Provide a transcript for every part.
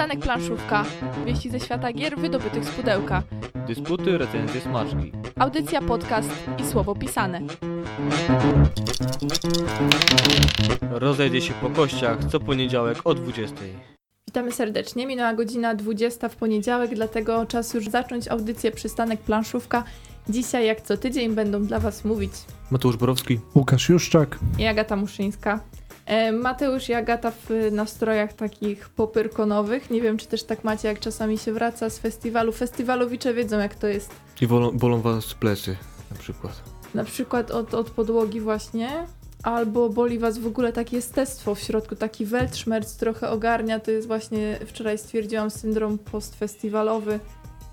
Przystanek Planszówka. Wieści ze świata gier wydobytych z pudełka. Dysputy, recenzje, smaczki. Audycja, podcast i słowo pisane. Rozejdzie się po kościach co poniedziałek o 20. Witamy serdecznie. Minęła godzina 20 w poniedziałek, dlatego czas już zacząć audycję Przystanek Planszówka. Dzisiaj, jak co tydzień, będą dla Was mówić Mateusz Borowski. Łukasz Juszczak. i Agata Muszyńska. E, Mateusz i Agata w nastrojach takich popyrkonowych. Nie wiem, czy też tak macie, jak czasami się wraca z festiwalu. Festiwalowicze wiedzą, jak to jest. I bolą, bolą was plecy na przykład. Na przykład od, od podłogi właśnie. Albo boli was w ogóle takie jestestwo w środku, taki weltschmerz trochę ogarnia. To jest właśnie, wczoraj stwierdziłam, syndrom postfestiwalowy,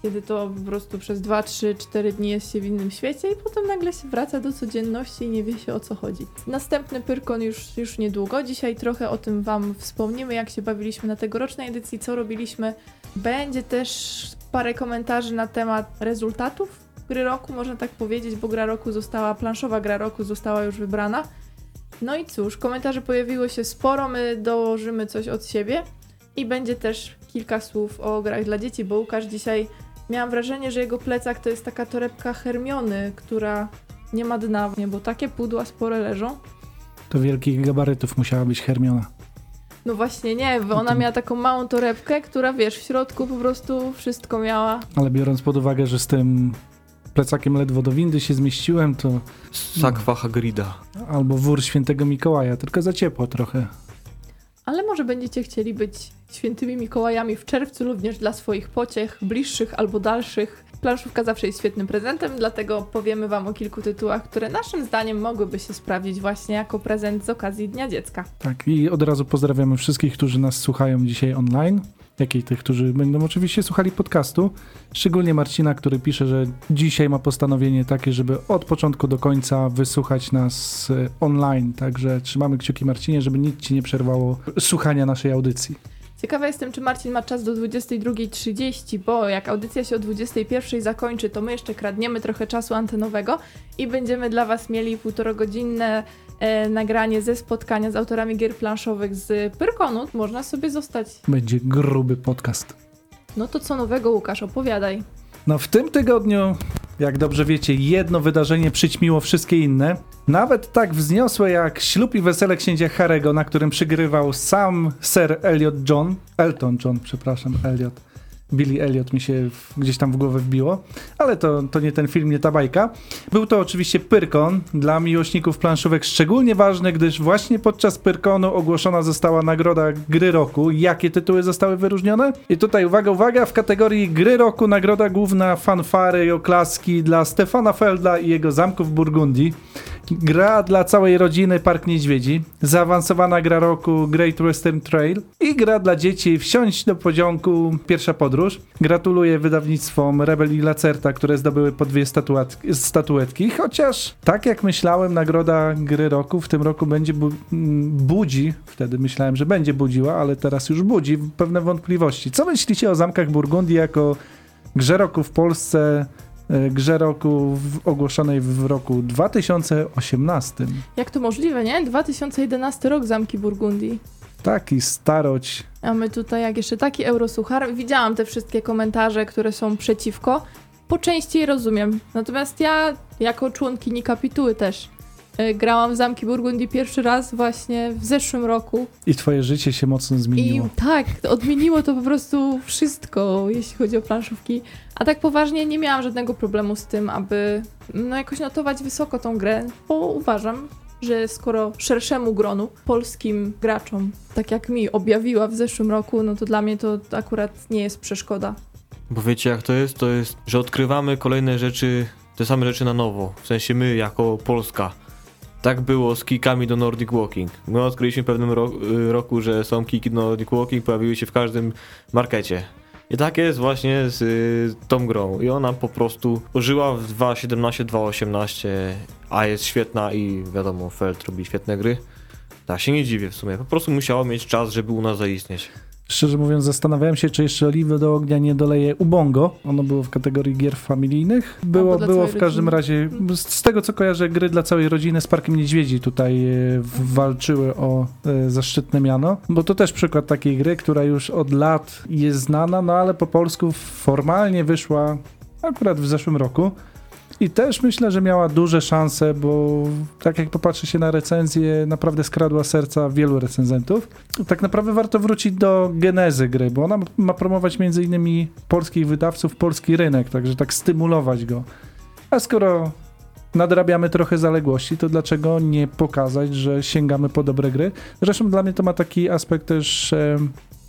kiedy to po prostu przez 2, 3, 4 dni jest się w innym świecie i potem nagle się wraca do codzienności i nie wie się o co chodzi. Następny Pyrkon już, już niedługo. Dzisiaj trochę o tym wam wspomnimy, jak się bawiliśmy na tegorocznej edycji, co robiliśmy. Będzie też parę komentarzy na temat rezultatów gry roku, można tak powiedzieć, bo gra roku została, planszowa gra roku została już wybrana. No i cóż, komentarzy pojawiło się sporo, my dołożymy coś od siebie i będzie też kilka słów o grach dla dzieci, bo Łukasz dzisiaj miałam wrażenie, że jego plecak to jest taka torebka Hermiony, która nie ma dna, nie, bo takie pudła spore leżą. To wielkich gabarytów musiała być Hermiona. No właśnie nie, bo ona miała taką małą torebkę, która wiesz, w środku po prostu wszystko miała. Ale biorąc pod uwagę, że z tym plecakiem ledwo do windy się zmieściłem, to Sakwa Hagrida. albo wór świętego Mikołaja, tylko za ciepło trochę. Ale może będziecie chcieli być świętymi Mikołajami w czerwcu również dla swoich pociech, bliższych albo dalszych. Planszówka zawsze jest świetnym prezentem, dlatego powiemy Wam o kilku tytułach, które naszym zdaniem mogłyby się sprawdzić właśnie jako prezent z okazji Dnia Dziecka. Tak, i od razu pozdrawiamy wszystkich, którzy nas słuchają dzisiaj online, jak i tych, którzy będą oczywiście słuchali podcastu. Szczególnie Marcina, który pisze, że dzisiaj ma postanowienie takie, żeby od początku do końca wysłuchać nas e, online. Także trzymamy kciuki Marcinie, żeby nic ci nie przerwało słuchania naszej audycji. Ciekawa jestem, czy Marcin ma czas do 22.30, bo jak audycja się o 21.00 zakończy, to my jeszcze kradniemy trochę czasu antenowego i będziemy dla Was mieli półtorogodzinne e, nagranie ze spotkania z autorami gier planszowych z Pyrkonu. Można sobie zostać. Będzie gruby podcast. No to co nowego, Łukasz, opowiadaj. No w tym tygodniu, jak dobrze wiecie, jedno wydarzenie przyćmiło wszystkie inne. Nawet tak wzniosłe jak ślub i wesele księcia Harego, na którym przygrywał sam Sir Elliot John, Elton John, przepraszam, Elliot. Billy Elliot mi się w, gdzieś tam w głowę wbiło, ale to, to nie ten film, nie ta bajka. Był to oczywiście Pyrkon, dla miłośników planszówek szczególnie ważny, gdyż właśnie podczas Pyrkonu ogłoszona została nagroda gry roku. Jakie tytuły zostały wyróżnione? I tutaj uwaga, uwaga, w kategorii gry roku nagroda główna fanfary i oklaski dla Stefana Felda i jego zamków Burgundii. Gra dla całej rodziny Park Niedźwiedzi, zaawansowana gra roku Great Western Trail. I gra dla dzieci Wsiąść do pociągu Pierwsza Podróż. Gratuluję wydawnictwom Rebel i Lacerta, które zdobyły po dwie statuetki, chociaż tak jak myślałem, nagroda gry roku w tym roku będzie bu- m, budzi, wtedy myślałem, że będzie budziła, ale teraz już budzi pewne wątpliwości. Co myślicie o zamkach Burgundii jako grze roku w Polsce, grze roku w, ogłoszonej w roku 2018. Jak to możliwe, nie? 2011 rok Zamki Burgundii. Taki staroć. A my tutaj, jak jeszcze taki eurosuchar, widziałam te wszystkie komentarze, które są przeciwko. Po części rozumiem. Natomiast ja, jako członkini kapituły też, grałam w Zamki Burgundii pierwszy raz właśnie w zeszłym roku. I twoje życie się mocno I zmieniło. tak, odmieniło to po prostu wszystko, jeśli chodzi o planszówki. A tak poważnie nie miałam żadnego problemu z tym, aby no, jakoś notować wysoko tą grę, bo uważam, że skoro szerszemu gronu, polskim graczom, tak jak mi objawiła w zeszłym roku, no to dla mnie to akurat nie jest przeszkoda. Bo wiecie jak to jest? To jest, że odkrywamy kolejne rzeczy, te same rzeczy na nowo. W sensie my jako Polska. Tak było z kikami do Nordic Walking. My odkryliśmy w pewnym ro y, roku, że są kiki do Nordic Walking, pojawiły się w każdym markecie. I tak jest właśnie z y, tą grą. I ona po prostu ożyła w 2.17, 2.18, a jest świetna i wiadomo, Feld robi świetne gry. Tak, się nie dziwię w sumie. Po prostu musiało mieć czas, żeby u nas zaistnieć. Szczerze mówiąc, zastanawiałem się, czy jeszcze oliwy do ognia nie doleję Ubongo. Ono było w kategorii gier familijnych. Było, było w każdym rodziny. razie, z, z tego co kojarzę, gry dla całej rodziny z Parkiem Niedźwiedzi tutaj e, walczyły o e, zaszczytne miano. Bo to też przykład takiej gry, która już od lat jest znana, no ale po polsku formalnie wyszła akurat w zeszłym roku. I też myślę, że miała duże szanse, bo tak jak popatrzy się na recenzję, naprawdę skradła serca wielu recenzentów. Tak naprawdę warto wrócić do genezy gry, bo ona ma promować między innymi polskich wydawców, polski rynek, także tak stymulować go. A skoro nadrabiamy trochę zaległości, to dlaczego nie pokazać, że sięgamy po dobre gry? Zresztą dla mnie to ma taki aspekt też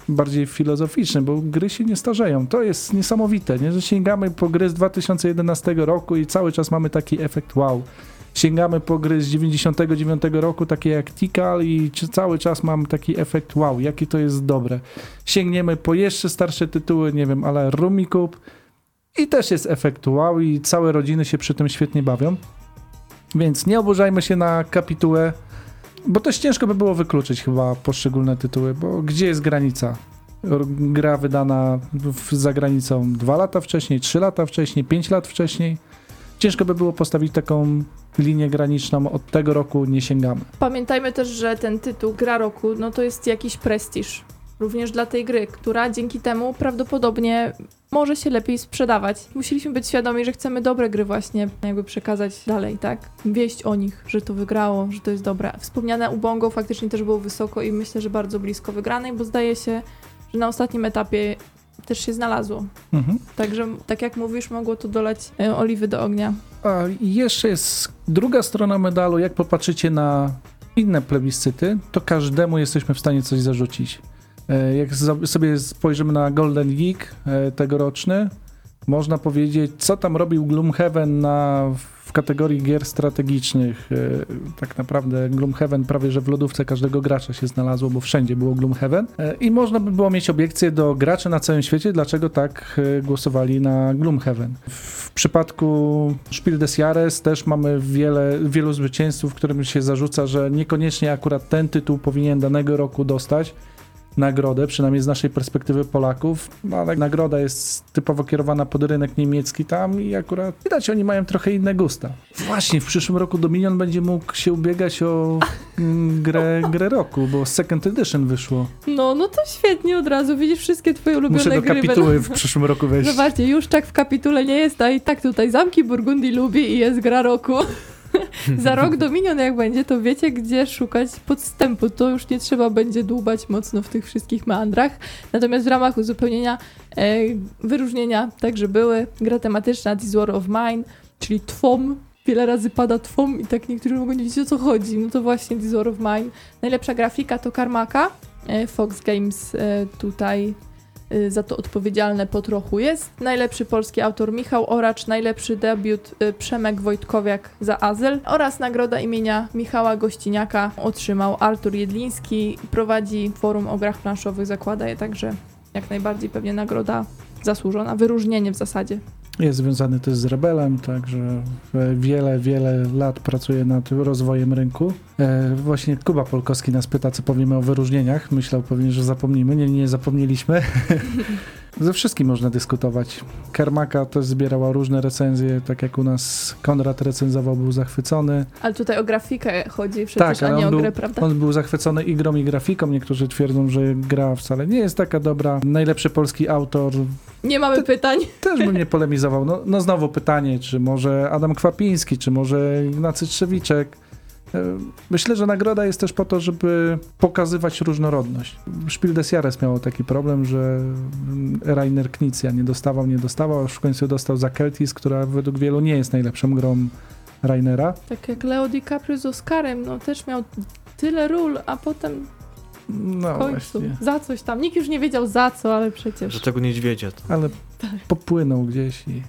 bardziej filozoficzny, bo gry się nie starzeją. To jest niesamowite, nie? że sięgamy po gry z 2011 roku i cały czas mamy taki efekt wow. Sięgamy po gry z 99 roku, takie jak Tikal i cały czas mam taki efekt wow, jakie to jest dobre. Sięgniemy po jeszcze starsze tytuły, nie wiem, ale Rumikub i też jest efekt wow i całe rodziny się przy tym świetnie bawią. Więc nie oburzajmy się na kapitułę, bo też ciężko by było wykluczyć chyba poszczególne tytuły, bo gdzie jest granica? Gra wydana za granicą dwa lata wcześniej, trzy lata wcześniej, pięć lat wcześniej. Ciężko by było postawić taką linię graniczną, od tego roku nie sięgamy. Pamiętajmy też, że ten tytuł Gra Roku, no to jest jakiś prestiż. Również dla tej gry, która dzięki temu prawdopodobnie może się lepiej sprzedawać. Musieliśmy być świadomi, że chcemy dobre gry właśnie jakby przekazać dalej, tak? Wieść o nich, że to wygrało, że to jest dobre. Wspomniane Ubongo faktycznie też było wysoko i myślę, że bardzo blisko wygranej, bo zdaje się, że na ostatnim etapie też się znalazło. Mhm. Także, tak jak mówisz, mogło to dolać e, oliwy do ognia. A jeszcze jest druga strona medalu. Jak popatrzycie na inne plebiscyty, to każdemu jesteśmy w stanie coś zarzucić. E, Jak sobie spojrzymy na Golden Geek e, tegoroczny, można powiedzieć, co tam robił Gloomhaven na, w kategorii gier strategicznych. E, Tak naprawdę Gloomhaven prawie że w lodówce każdego gracza się znalazło, bo wszędzie było Gloomhaven. I można by było mieć obiekcję do graczy na całym świecie, dlaczego tak głosowali na Gloomhaven. W przypadku Spiel des Jahres też mamy wiele, wielu zwycięzców, którym się zarzuca, że niekoniecznie akurat ten tytuł powinien danego roku dostać nagrodę, przynajmniej z naszej perspektywy Polaków, no ale nagroda jest typowo kierowana pod rynek niemiecki tam i akurat widać, oni mają trochę inne gusta. Właśnie, w przyszłym roku Dominion będzie mógł się ubiegać o mm, grę, grę roku, bo Second Edition wyszło. No, no to świetnie od razu. Widzisz wszystkie twoje ulubione Muszę do gry. kapituły w przyszłym roku wejść. Zobaczcie, już tak w kapitule nie jest, a i tak tutaj Zamki Burgundii lubi i jest gra roku. Za rok Dominion jak będzie, to wiecie gdzie szukać podstępu. To już nie trzeba będzie dłubać mocno w tych wszystkich meandrach. Natomiast w ramach uzupełnienia e, wyróżnienia także były gra tematyczna This War of Mine, czyli TWOM. Wiele razy pada TWOM i tak niektórzy mogą nie wiedzieć o co chodzi. No to właśnie This War of Mine. Najlepsza grafika to Karmaka. E, Fox Games e, tutaj za to odpowiedzialne po trochu jest. Najlepszy polski autor Michał Oracz, najlepszy debiut y, Przemek Wojtkowiak za Azyl oraz nagroda imienia Michała Gościniaka otrzymał Artur Jedliński. Prowadzi forum o grach planszowych, zakłada je także jak najbardziej pewnie nagroda zasłużona, wyróżnienie w zasadzie. Jest związany też z Rebelem, także e, wiele, wiele lat pracuje nad rozwojem rynku. E, właśnie Kuba Polkowski nas pyta, co powiemy o wyróżnieniach. Myślał pewnie, że zapomnimy. Nie, nie zapomnieliśmy. Ze wszystkim można dyskutować. Kermaka też zbierała różne recenzje, tak jak u nas Konrad recenzował, był zachwycony. Ale tutaj o grafikę chodzi przecież, a ale nie o był, grę, prawda? on był zachwycony i grą i grafiką. Niektórzy twierdzą, że gra wcale nie jest taka dobra. Najlepszy polski autor Nie mamy pytań. też bym nie polemizował. No, no znowu pytanie, czy może Adam Kwapiński, czy może Ignacy Trzewiczek. E, Myślę, że nagroda jest też po to, żeby pokazywać różnorodność. Spiel des Jahres miało taki problem, że Rainer Knizia nie dostawał, nie dostawał, aż w końcu dostał za Keltis, która według wielu nie jest najlepszą grą Rainera. Tak jak Leo DiCaprio z Oscarem, no też miał tyle ról, a potem No w końcu właśnie. za coś tam. Nikt już nie wiedział za co, ale przecież... Do tego niedźwiedzia. To. Ale popłynął gdzieś i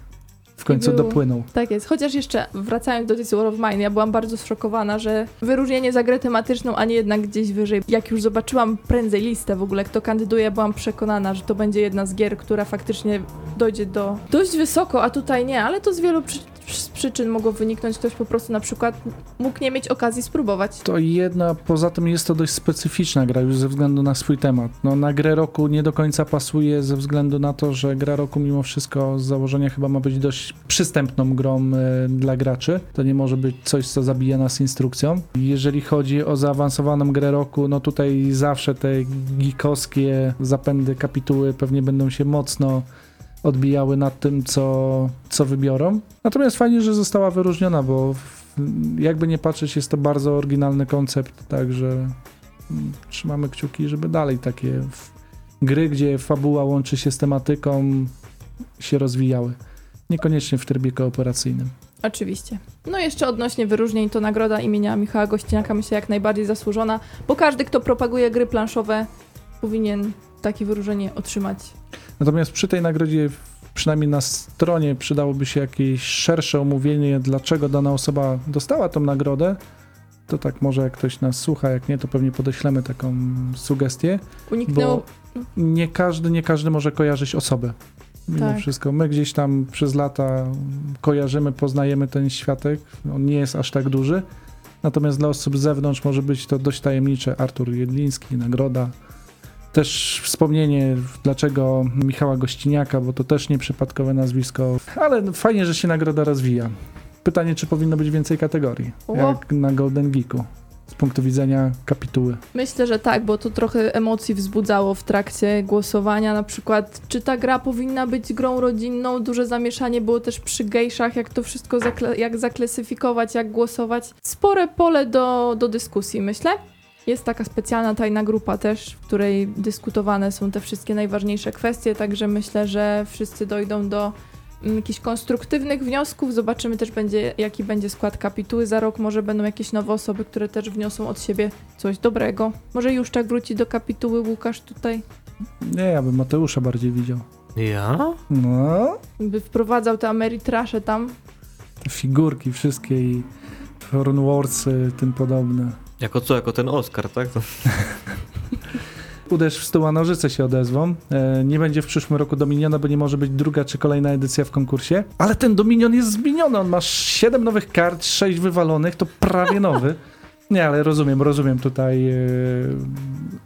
w końcu dopłynął. Tak jest. Chociaż jeszcze wracając do This War of Mine, ja byłam bardzo zszokowana, że wyróżnienie za grę tematyczną, a nie jednak gdzieś wyżej. Jak już zobaczyłam prędzej listę w ogóle, kto kandyduje, byłam przekonana, że to będzie jedna z gier, która faktycznie dojdzie do dość wysoko, a tutaj nie, ale to z wielu przy z przyczyn mogło wyniknąć, ktoś po prostu na przykład mógł nie mieć okazji spróbować. To jedna, poza tym jest to dość specyficzna gra już ze względu na swój temat. No, na grę roku nie do końca pasuje ze względu na to, że gra roku mimo wszystko z założenia chyba ma być dość przystępną grą e, dla graczy. To nie może być coś, co zabija nas instrukcją. Jeżeli chodzi o zaawansowaną grę roku, no tutaj zawsze te geekowskie zapędy, kapituły pewnie będą się mocno odbijały nad tym, co, co wybiorą. Natomiast fajnie, że została wyróżniona, bo jakby nie patrzeć, jest to bardzo oryginalny koncept, także mm, trzymamy kciuki, żeby dalej takie gry, gdzie fabuła łączy się z tematyką, się rozwijały. Niekoniecznie w trybie kooperacyjnym. Oczywiście. No jeszcze odnośnie wyróżnień, to nagroda imienia Michała Gościniaka myślę jak najbardziej zasłużona, bo każdy, kto propaguje gry planszowe, powinien takie wyróżnienie otrzymać. Natomiast przy tej nagrodzie, przynajmniej na stronie, przydałoby się jakieś szersze omówienie, dlaczego dana osoba dostała tą nagrodę. To tak, może jak ktoś nas słucha, jak nie, to pewnie podeślemy taką sugestię, Uniknęło. bo nie każdy, nie każdy może kojarzyć osobę. Mimo Tak. wszystko, my gdzieś tam przez lata kojarzymy, poznajemy ten światek, on nie jest aż tak duży, natomiast dla osób z zewnątrz może być to dość tajemnicze. Artur Jedliński, nagroda, też wspomnienie, dlaczego Michała Gościniaka, bo to też nieprzypadkowe nazwisko, ale no, fajnie, że się nagroda rozwija. Pytanie, czy powinno być więcej kategorii, O. jak na Golden Geeku, z punktu widzenia kapituły. Myślę, że tak, bo to trochę emocji wzbudzało w trakcie głosowania. Na przykład, czy ta gra powinna być grą rodzinną? Duże zamieszanie było też przy gejszach, jak to wszystko zakla- jak zaklasyfikować, jak głosować. Spore pole do, do dyskusji, myślę. Jest taka specjalna tajna grupa też, w której dyskutowane są te wszystkie najważniejsze kwestie, także myślę, że wszyscy dojdą do mm, jakichś konstruktywnych wniosków. Zobaczymy też, będzie, jaki będzie skład kapituły za rok. Może będą jakieś nowe osoby, które też wniosą od siebie coś dobrego. Może już tak wróci do kapituły Łukasz tutaj, Nie, ja bym Mateusza bardziej widział. Ja? No, by wprowadzał te Ameritrasze tam. te figurki wszystkie i Rune Warsy, tym podobne. Jako co? Jako ten Oscar, tak? To... Uderz w stół, a nożyce się odezwą. E, nie będzie w przyszłym roku Dominiona, bo nie może być druga czy kolejna edycja w konkursie. Ale ten Dominion jest zmieniony. On ma 7 nowych kart, 6 wywalonych, to prawie nowy. Nie, ale rozumiem, rozumiem tutaj e,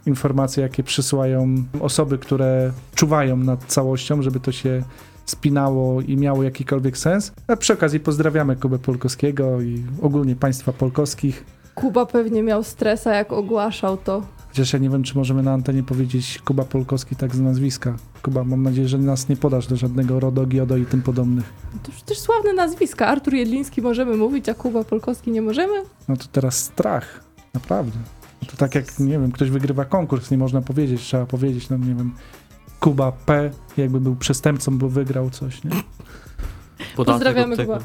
informacje, jakie przysyłają osoby, które czuwają nad całością, żeby to się spinało i miało jakikolwiek sens. A przy okazji pozdrawiamy Kubę Polkowskiego i ogólnie państwa polkowskich. Kuba pewnie miał stresa, jak ogłaszał to. Chociaż ja nie wiem, czy możemy na antenie powiedzieć Kuba Polkowski tak z nazwiska. Kuba, mam nadzieję, że nas nie podasz do żadnego RODO, GIODO i tym podobnych. To przecież sławne nazwiska. Artur Jedliński możemy mówić, a Kuba Polkowski nie możemy? No to teraz strach, naprawdę. No to tak jak, nie wiem, ktoś wygrywa konkurs, nie można powiedzieć, trzeba powiedzieć, no nie wiem, Kuba P, jakby był przestępcą, bo wygrał coś, nie? Pozdrawiamy. Kuba.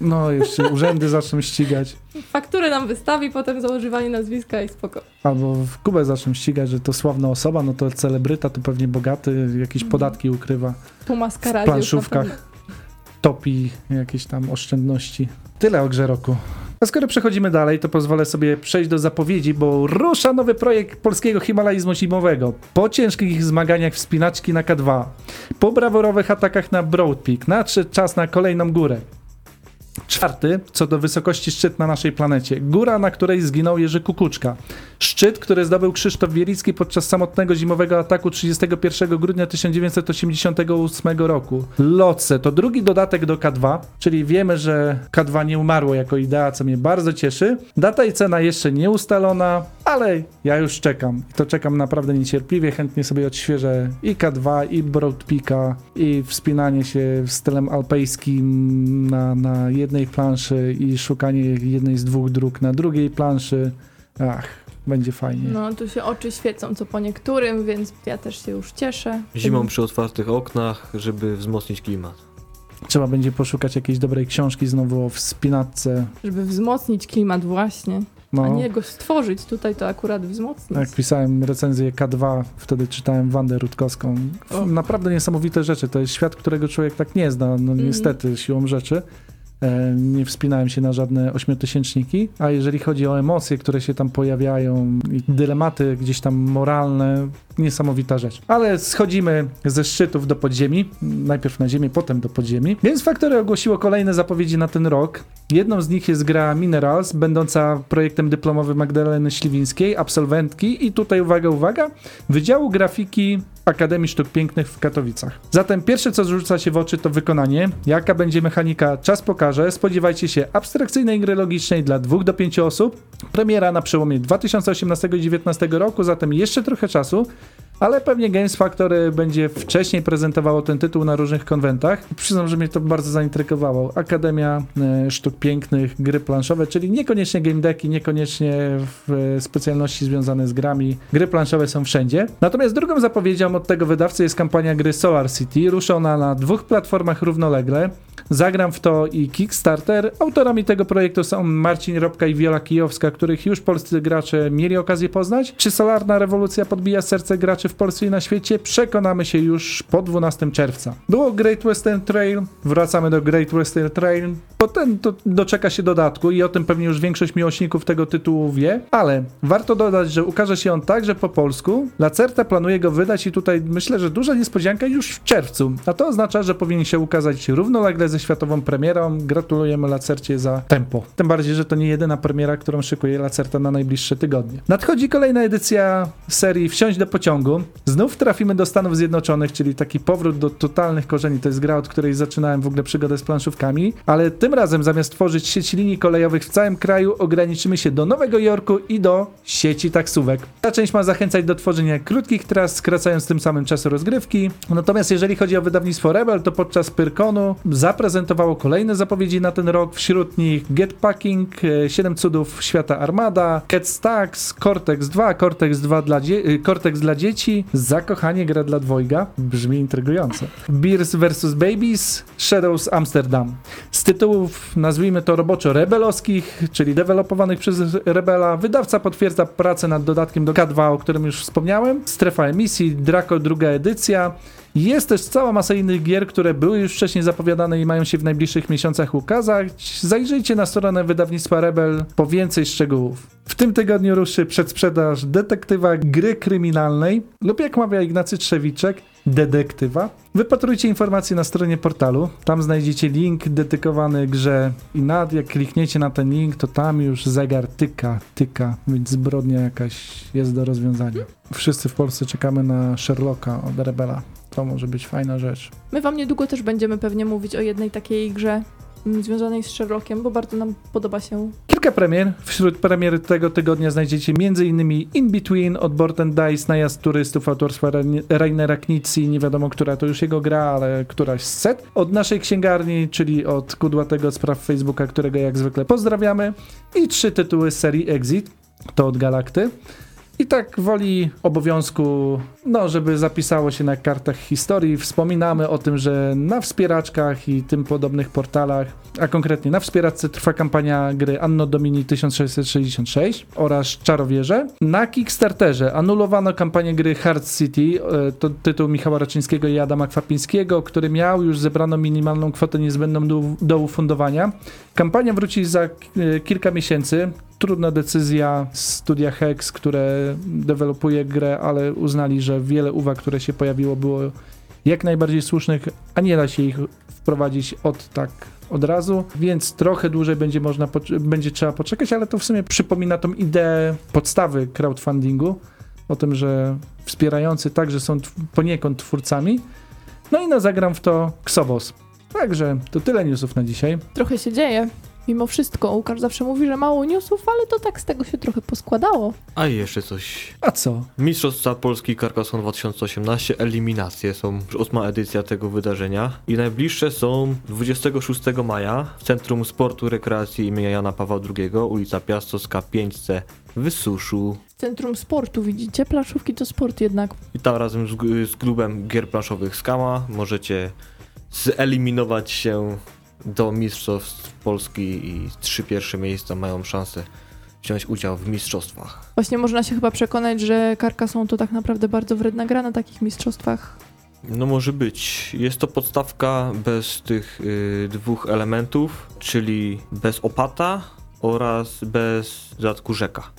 No, jeszcze urzędy zaczną ścigać, Fakturę nam wystawi, potem za używanie nazwiska i spoko. albo w Kubę zaczną ścigać, że to sławna osoba, no to celebryta, to pewnie bogaty, jakieś Mhm. podatki ukrywa. Po maskaradzie. W planszówkach. topi jakieś tam oszczędności. Tyle o grze roku. A skoro przechodzimy dalej, to pozwolę sobie przejść do zapowiedzi, bo rusza nowy projekt polskiego himalaizmu zimowego. Po ciężkich zmaganiach wspinaczki na K2, po braworowych atakach na Broad Peak, nadszedł czas na kolejną górę. Czwarty, co do wysokości szczyt na naszej planecie. Góra, na której zginął Jerzy Kukuczka. Szczyt, który zdobył Krzysztof Wielicki podczas samotnego zimowego ataku 31 grudnia 1988 roku. Loce to drugi dodatek do K2, czyli wiemy, że K2 nie umarło jako idea, co mnie bardzo cieszy. Data i cena jeszcze nie ustalona, ale ja już czekam. I to czekam naprawdę niecierpliwie, chętnie sobie odświeżę i K2, i Broad Peaka, i wspinanie się stylem alpejskim na, na jednej planszy i szukanie jednej z dwóch dróg na drugiej planszy. Ach, będzie fajnie. No, tu się oczy świecą co po niektórym, więc ja też się już cieszę. Zimą przy otwartych oknach, żeby wzmocnić klimat. Trzeba będzie poszukać jakiejś dobrej książki znowu o wspinatce. Żeby wzmocnić klimat właśnie, No, a nie go stworzyć. Tutaj to akurat wzmocnić. jak pisałem recenzję K2, wtedy czytałem Wandę Rutkowską. O. Naprawdę niesamowite rzeczy. To jest świat, którego człowiek tak nie zna, no Mhm. niestety, siłą rzeczy. E, nie wspinałem się na żadne ośmiotysięczniki, a jeżeli chodzi o emocje, które się tam pojawiają i dylematy gdzieś tam moralne, niesamowita rzecz. Ale schodzimy ze szczytów do podziemi, najpierw na ziemię, potem do podziemi. Więc Factory ogłosiło kolejne zapowiedzi na ten rok. Jedną z nich jest gra Minerals, będąca projektem dyplomowym Magdaleny Śliwińskiej, absolwentki i tutaj uwaga, uwaga, Wydziału Grafiki Akademii Sztuk Pięknych w Katowicach. Zatem pierwsze co rzuca się w oczy to wykonanie. Jaka będzie mechanika, czas pokaże. Spodziewajcie się abstrakcyjnej gry logicznej dla 2 do 5 osób. Premiera na przełomie 2018 i 2019 roku, zatem jeszcze trochę czasu. Ale pewnie Games Factory będzie wcześniej prezentowało ten tytuł na różnych konwentach. Przyznam, że mnie to bardzo zaintrygowało. Akademia e, Sztuk Pięknych, gry planszowe, czyli niekoniecznie game decki, niekoniecznie w, specjalności związane z grami. Gry planszowe są wszędzie. Natomiast drugą zapowiedzią od tego wydawcy jest kampania gry Solar City, ruszona na dwóch platformach równolegle. Zagram w to i Kickstarter. Autorami tego projektu są Marcin Robka i Wiola Kijowska, których już polscy gracze mieli okazję poznać. Czy Solarna Rewolucja podbija serce graczy w Polsce i na świecie? Przekonamy się już po 12 czerwca. Było Great Western Trail, wracamy do Great Western Trail. Potem to doczeka się dodatku i o tym pewnie już większość miłośników tego tytułu wie, ale warto dodać, że ukaże się on także po polsku. Lacerta planuje go wydać i tutaj myślę, że duża niespodzianka już w czerwcu, a to oznacza, że powinien się ukazać równolegle ze światową premierą. Gratulujemy Lacercie za tempo. Tym bardziej, że to nie jedyna premiera, którą szykuje Lacerta na najbliższe tygodnie. Nadchodzi kolejna edycja serii Wsiąść do pociągu. Znów trafimy do Stanów Zjednoczonych, czyli taki powrót do totalnych korzeni. To jest gra, od której zaczynałem w ogóle przygodę z planszówkami, ale tym razem zamiast tworzyć sieć linii kolejowych w całym kraju, ograniczymy się do Nowego Jorku i do sieci taksówek. Ta część ma zachęcać do tworzenia krótkich tras, skracając tym samym czas rozgrywki. Natomiast jeżeli chodzi o wydawnictwo Rebel, to podczas Pyrkonu zaprezentowało kolejne zapowiedzi na ten rok, wśród nich Getpacking, 7 cudów świata Armada, Cat Stacks, Cortex 2, Cortex 2 dla, y, Cortex dla dzieci, Zakochanie gra dla dwojga, brzmi intrygująco. Beers vs. Babies, Shadows Amsterdam. Z tytułów, nazwijmy to roboczo rebelowskich, czyli dewelopowanych przez Rebela, wydawca potwierdza pracę nad dodatkiem do K2, o którym już wspomniałem. Strefa emisji, Draco druga edycja. Jest też cała masa innych gier, które były już wcześniej zapowiadane i mają się w najbliższych miesiącach ukazać. Zajrzyjcie na stronę wydawnictwa Rebel po więcej szczegółów. W tym tygodniu ruszy przedsprzedaż detektywa gry kryminalnej lub jak mawia Ignacy Trzewiczek, detektywa. Wypatrujcie informacje na stronie portalu. Tam znajdziecie link dedykowany grze i nad jak klikniecie na ten link, to tam już zegar tyka, tyka, więc zbrodnia jakaś jest do rozwiązania. Wszyscy w Polsce czekamy na Sherlocka od Rebela. To może być fajna rzecz. My wam niedługo też będziemy pewnie mówić o jednej takiej grze związanej z Sherlockiem, bo bardzo nam podoba się. Kilka premier. Wśród premier tego tygodnia znajdziecie m.in. In Between od Board and Dice, najazd turystów autorstwa Rain- Rainera Knizzi, nie wiadomo, która to już jego gra, ale któraś z set. Od naszej księgarni, czyli od Kudłatego spraw Facebooka, którego jak zwykle pozdrawiamy. I trzy tytuły z serii Exit, to od Galakty. I tak woli obowiązku, no, żeby zapisało się na kartach historii, wspominamy o tym, że na wspieraczkach i tym podobnych portalach, a konkretnie na wspieraczce trwa kampania gry Anno Domini 1666 oraz Czarowierze. Na Kickstarterze anulowano kampanię gry Hard City, e, to tytuł Michała Raczyńskiego i Adama Kwapińskiego, który miał już zebraną minimalną kwotę niezbędną do, do ufundowania. Kampania wróci za e, kilka miesięcy. Trudna decyzja studia Hex, które dewelopuje grę, ale uznali, że wiele uwag, które się pojawiło, było jak najbardziej słusznych, a nie da się ich wprowadzić od tak od razu, więc trochę dłużej będzie można będzie trzeba poczekać, ale to w sumie przypomina tą ideę podstawy crowdfundingu, o tym, że wspierający także są poniekąd twórcami. No i na zagram w to Xobos. Także to tyle newsów na dzisiaj. Trochę się dzieje. Mimo wszystko, Łukasz zawsze mówi, że mało newsów, ale to tak z tego się trochę poskładało. A i jeszcze coś. A co? Mistrzostwa Polski Carcassonne 2018, eliminacje są już ósma edycja tego wydarzenia i najbliższe są 26 maja w Centrum Sportu Rekreacji imienia Jana Pawła II, ulica Piastowska 5C w Suszu. Centrum sportu, widzicie? Planszówki to sport jednak. I tam razem z, z klubem gier planszowych Skama możecie zeliminować się do Mistrzostw Polski i trzy pierwsze miejsca mają szansę wziąć udział w mistrzostwach. Właśnie można się chyba przekonać, że Carcassonne to tak naprawdę bardzo wredna gra na takich mistrzostwach. No może być. Jest to podstawka bez tych y, dwóch elementów, czyli bez opata oraz bez dodatku rzeka.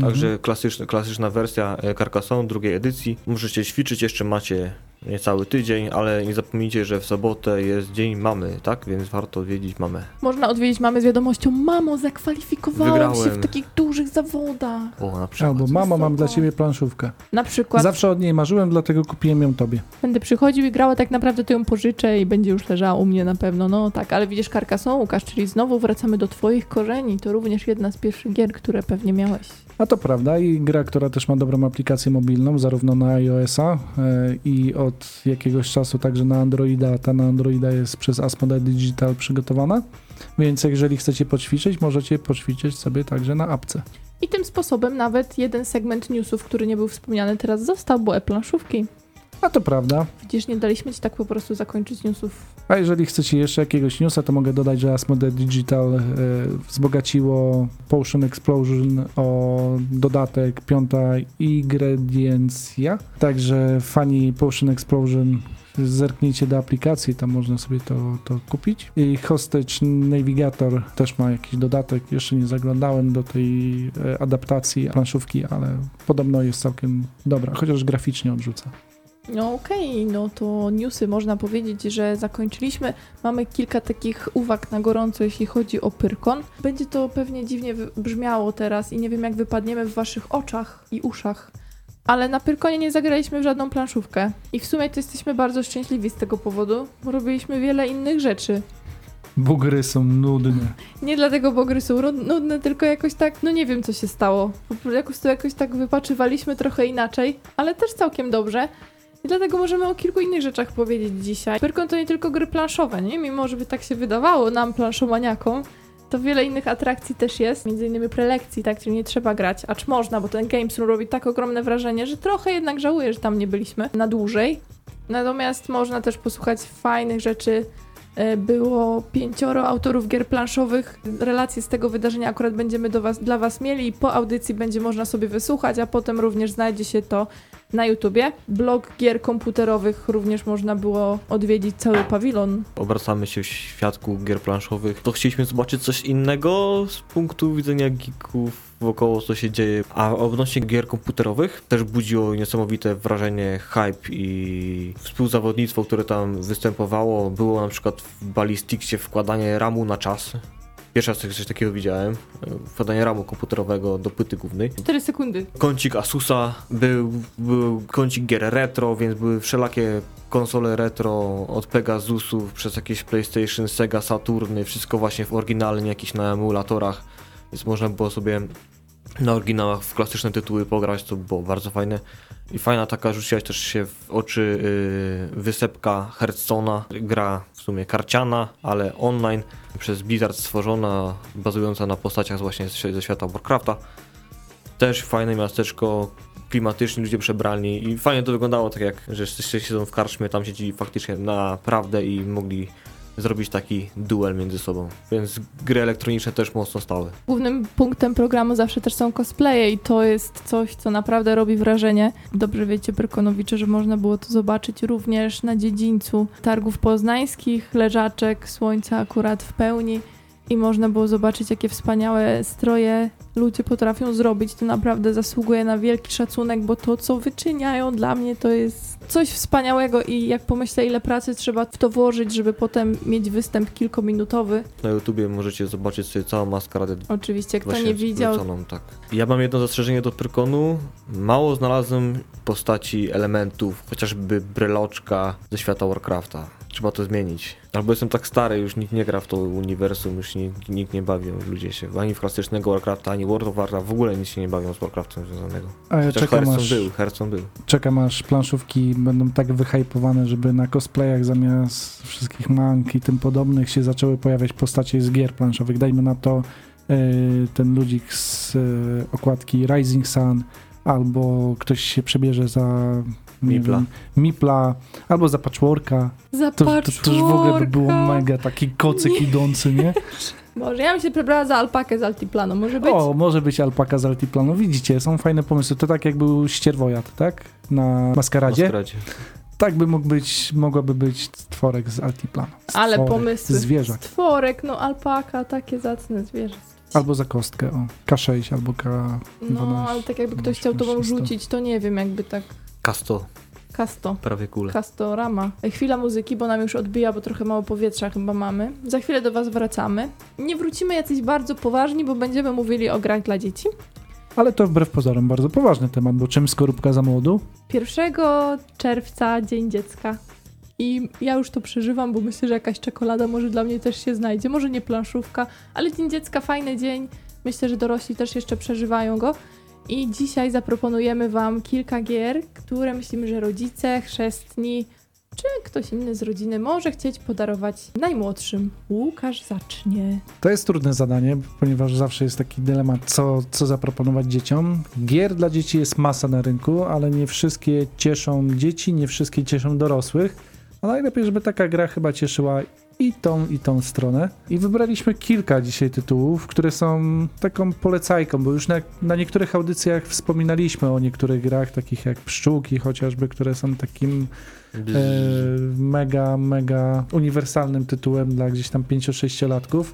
Także klasyczna, klasyczna wersja Carcassonne drugiej edycji. Możecie ćwiczyć, jeszcze macie niecały tydzień, ale nie zapomnijcie, że w sobotę jest dzień mamy, tak? Więc warto odwiedzić mamę. Można odwiedzić mamy z wiadomością, mamo, zakwalifikowałam się w Wygrałem. takich dużych zawodach. O, na przykład. Albo mama, mam dla ciebie planszówkę. Na przykład Zawsze od niej marzyłem, dlatego kupiłem ją tobie. będę przychodził i grała, tak naprawdę to ją pożyczę i będzie już leżała u mnie na pewno. No tak, ale widzisz Carcassonne, Łukasz, czyli znowu wracamy do twoich korzeni. To również jedna z pierwszych gier, które pewnie miałeś. A to prawda i gra, która też ma dobrą aplikację mobilną, zarówno na iOS-a e, i od jakiegoś czasu także na Androida. Ta na Androida jest przez Asmodee Digital przygotowana, więc jeżeli chcecie poćwiczyć, możecie poćwiczyć sobie także na apce. I tym sposobem nawet jeden segment newsów, który nie był wspomniany teraz został, bo e-planszówki. A to prawda. Widzisz, nie daliśmy ci tak po prostu zakończyć newsów. A jeżeli chcecie jeszcze jakiegoś newsa, to mogę dodać, że Asmodee Digital e, wzbogaciło Potion Explosion o dodatek piąta ingrediencja. Także fani Potion Explosion zerknijcie do aplikacji, tam można sobie to, to kupić. I Hostage Navigator też ma jakiś dodatek. Jeszcze nie zaglądałem do tej e, adaptacji planszówki, ale podobno jest całkiem dobra, chociaż graficznie odrzuca. No okej, no to newsy można powiedzieć, że zakończyliśmy. Mamy kilka takich uwag na gorąco, jeśli chodzi o Pyrkon. Będzie to pewnie dziwnie brzmiało teraz i nie wiem jak wypadniemy w waszych oczach i uszach. Ale na Pyrkonie nie zagraliśmy w żadną planszówkę. I w sumie to jesteśmy bardzo szczęśliwi z tego powodu, bo robiliśmy wiele innych rzeczy. Bo gry są nudne. Nie dlatego, bo gry są nudne, tylko jakoś tak, no nie wiem co się stało. Po prostu jakoś tak wypaczywaliśmy trochę inaczej, ale też całkiem dobrze. I dlatego możemy o kilku innych rzeczach powiedzieć dzisiaj. Pyrkon to nie tylko gry planszowe, nie? Mimo, żeby tak się wydawało nam, planszomaniakom, to wiele innych atrakcji też jest, między innymi prelekcji, tak, czyli nie trzeba grać, acz można, bo ten Games Room robi tak ogromne wrażenie, że trochę jednak żałuję, że tam nie byliśmy na dłużej. Natomiast można też posłuchać fajnych rzeczy. E, Było pięcioro autorów gier planszowych. Relacje z tego wydarzenia akurat będziemy was, dla Was mieli. Po audycji będzie można sobie wysłuchać, a potem również znajdzie się to na YouTubie. Blog gier komputerowych również można było odwiedzić cały pawilon. Obracamy się w świadku gier planszowych. To chcieliśmy zobaczyć coś innego z punktu widzenia geeków wokoło co się dzieje. A odnośnie gier komputerowych też budziło niesamowite wrażenie, hype i współzawodnictwo, które tam występowało. Było na przykład w Ballisticsie wkładanie ramu na czas. Pierwszy raz coś takiego widziałem. Wkładanie ramu komputerowego do płyty głównej. 4 sekundy. Kącik Asusa, był, był kącik gier retro, więc były wszelakie konsole retro od Pegasusów przez jakieś PlayStation, Sega, Saturny, wszystko właśnie w oryginalnie, jakieś na emulatorach, więc można było sobie na oryginałach w klasyczne tytuły pograć, co było bardzo fajne. I fajna taka rzuciła też się w oczy yy, wysepka Hearthstone'a, gra w sumie karciana, ale online, przez Blizzard stworzona, bazująca na postaciach właśnie ze świata Warcrafta. Też fajne miasteczko, klimatycznie ludzie przebrani i fajnie to wyglądało, tak jak, że wszyscy siedzą w karczmie, tam siedzieli faktycznie naprawdę i mogli zrobić taki duel między sobą. Więc gry elektroniczne też mocno stały. Głównym punktem programu zawsze też są cosplaye i to jest coś, co naprawdę robi wrażenie. Dobrze wiecie, Pyrkonowicze, że można było to zobaczyć również na dziedzińcu targów poznańskich, leżaczek, słońca akurat w pełni i można było zobaczyć, jakie wspaniałe stroje ludzie potrafią zrobić. To naprawdę zasługuje na wielki szacunek, bo to, co wyczyniają dla mnie, to jest coś wspaniałego i jak pomyślę, ile pracy trzeba w to włożyć, żeby potem mieć występ kilkuminutowy. Na YouTubie możecie zobaczyć sobie całą maskaradę Oczywiście, kto nie widział, tak. Ja mam jedno zastrzeżenie do Pyrkonu. Mało znalazłem postaci elementów, chociażby breloczka ze świata Warcrafta. Trzeba to zmienić. Albo jestem tak stary, już nikt nie gra w to uniwersum, już nikt, nikt nie bawi, ludzie się ani w klasycznego Warcrafta, ani World of Warcraft, w ogóle nic się nie bawią z Warcraftem związanego. A ja czekam Hearthstone aż, był, Hearthstone był. czekam aż planszówki będą tak wyhypowane, żeby na cosplayach zamiast wszystkich mank i tym podobnych się zaczęły pojawiać postacie z gier planszowych. Dajmy na to e, ten ludzik z e, okładki Rising Sun, albo ktoś się przebierze za Mipla. Mipla, albo za Patchworka. za To, to, to już w ogóle by było patchworka. mega, taki kocyk idący, nie? Może ja bym się przebrała za alpakę z Altiplano, może być? O, może być alpaka z Altiplanu. Widzicie, są fajne pomysły. To tak jak był ścierwojad, tak? Na maskaradzie. Maskaradzie. tak by mógł być, mogłaby być stworek z Altiplanu. Ale Stworek, pomysły. Zwierzak. Stworek, no alpaka, takie zacne zwierzę. Albo za kostkę, o. K6 albo K12. No, ale tak jakby ktoś chciał tobą rzucić, to nie wiem, jakby tak Kasto, kasto. prawie kule. Kastorama. Chwila muzyki, bo nam już odbija, bo trochę mało powietrza chyba mamy. Za chwilę do Was wracamy. Nie wrócimy jacyś bardzo poważni, bo będziemy mówili o grach dla dzieci. Ale to wbrew pozorom bardzo poważny temat, bo czym skorupka za młodu? 1 czerwca, Dzień Dziecka. I ja już to przeżywam, bo myślę, że jakaś czekolada może dla mnie też się znajdzie. Może nie planszówka, ale Dzień Dziecka, fajny dzień. Myślę, że dorośli też jeszcze przeżywają go. I dzisiaj zaproponujemy Wam kilka gier, które myślimy, że rodzice, chrzestni czy ktoś inny z rodziny może chcieć podarować najmłodszym. Łukasz zacznie. To jest trudne zadanie, ponieważ zawsze jest taki dylemat, co, co zaproponować dzieciom. Gier dla dzieci jest masa na rynku, ale nie wszystkie cieszą dzieci, nie wszystkie cieszą dorosłych. A najlepiej, żeby taka gra chyba cieszyła i tą, i tą stronę. I wybraliśmy kilka dzisiaj tytułów, które są taką polecajką, bo już na, na niektórych audycjach wspominaliśmy o niektórych grach, takich jak Pszczółki chociażby, które są takim e, mega, mega uniwersalnym tytułem dla gdzieś tam 5-6-latków.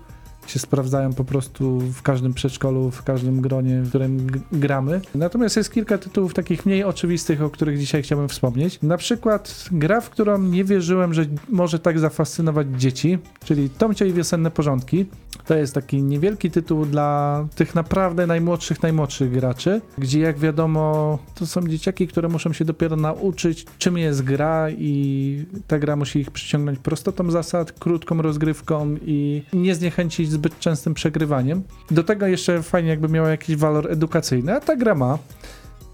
Się sprawdzają po prostu w każdym przedszkolu, w każdym gronie, w którym gramy. Natomiast jest kilka tytułów takich mniej oczywistych, o których dzisiaj chciałbym wspomnieć. Na przykład gra, w którą nie wierzyłem, że może tak zafascynować dzieci, czyli Tomcio i wiosenne porządki. To jest taki niewielki tytuł dla tych naprawdę najmłodszych, najmłodszych graczy, gdzie jak wiadomo, to są dzieciaki, które muszą się dopiero nauczyć, czym jest gra i ta gra musi ich przyciągnąć prostotą zasad, krótką rozgrywką i nie zniechęcić zbyt częstym przegrywaniem. Do tego jeszcze fajnie jakby miała jakiś walor edukacyjny, a ta gra ma.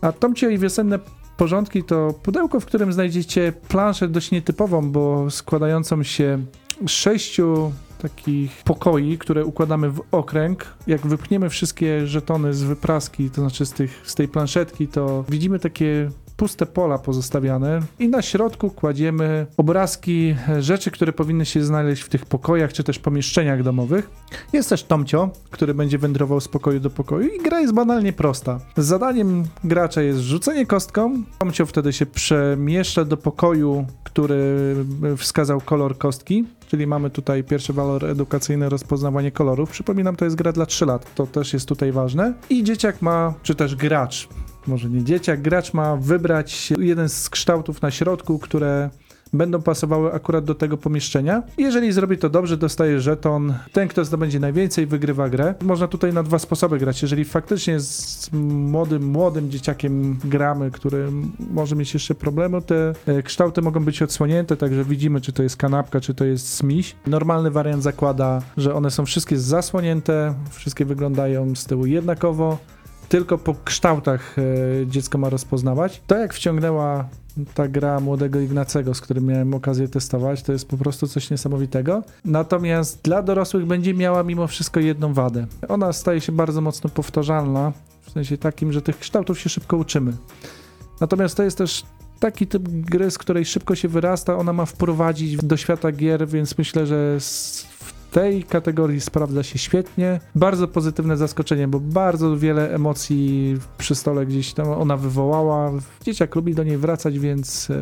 A Tomcio i wiosenne porządki to pudełko, w którym znajdziecie planszę dość nietypową, bo składającą się z sześciu takich pokoi, które układamy w okręg. Jak wypchniemy wszystkie żetony z wypraski, to znaczy z, tych, z tej planszetki, to widzimy takie puste pola pozostawiane i na środku kładziemy obrazki rzeczy, które powinny się znaleźć w tych pokojach czy też pomieszczeniach domowych. Jest też Tomcio, który będzie wędrował z pokoju do pokoju i gra jest banalnie prosta. Zadaniem gracza jest rzucenie kostką. Tomcio wtedy się przemieszcza do pokoju, który wskazał kolor kostki. Czyli mamy tutaj pierwszy walor edukacyjny, rozpoznawanie kolorów. Przypominam, to jest gra dla 3 lat, to też jest tutaj ważne. I dzieciak ma, czy też gracz, może nie dzieciak, gracz ma wybrać jeden z kształtów na środku, które będą pasowały akurat do tego pomieszczenia. Jeżeli zrobi to dobrze, dostaje żeton. Ten, kto zdobędzie najwięcej, wygrywa grę. Można tutaj na dwa sposoby grać. Jeżeli faktycznie z młodym, młodym dzieciakiem gramy, który może mieć jeszcze problemy, te e, kształty mogą być odsłonięte, także widzimy, czy to jest kanapka, czy to jest smiś. Normalny wariant zakłada, że one są wszystkie zasłonięte, wszystkie wyglądają z tyłu jednakowo tylko po kształtach e, dziecko ma rozpoznawać. To jak wciągnęła ta gra młodego Ignacego, z którym miałem okazję testować, to jest po prostu coś niesamowitego. Natomiast dla dorosłych będzie miała mimo wszystko jedną wadę. Ona staje się bardzo mocno powtarzalna, w sensie takim, że tych kształtów się szybko uczymy. Natomiast to jest też taki typ gry, z której szybko się wyrasta, ona ma wprowadzić do świata gier, więc myślę, że w tej kategorii sprawdza się świetnie. Bardzo pozytywne zaskoczenie, bo bardzo wiele emocji przy stole gdzieś tam ona wywołała. Dzieciak lubi do niej wracać, więc e,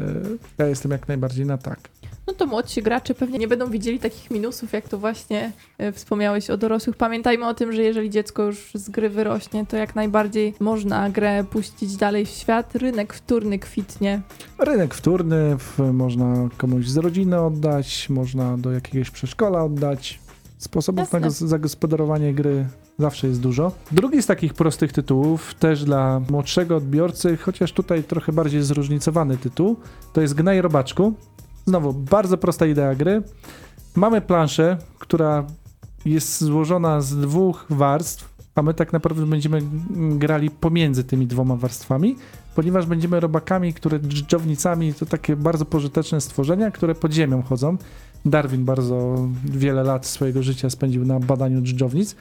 ja jestem jak najbardziej na tak. No to młodsi gracze pewnie nie będą widzieli takich minusów, jak to właśnie e, wspomniałeś o dorosłych. Pamiętajmy o tym, że jeżeli dziecko już z gry wyrośnie, to jak najbardziej można grę puścić dalej w świat. Rynek wtórny kwitnie. Rynek wtórny, można komuś z rodziny oddać, można do jakiegoś przedszkola oddać. Sposobów Jasne. na gos- zagospodarowanie gry zawsze jest dużo. Drugi z takich prostych tytułów, też dla młodszego odbiorcy, chociaż tutaj trochę bardziej zróżnicowany tytuł, to jest Gnaj Robaczku. Znowu, bardzo prosta idea gry. Mamy planszę, która jest złożona z dwóch warstw, a my tak naprawdę będziemy grali pomiędzy tymi dwoma warstwami ponieważ będziemy robakami, które dżdżownicami to takie bardzo pożyteczne stworzenia, które pod ziemią chodzą. Darwin bardzo wiele lat swojego życia spędził na badaniu dżdżownic.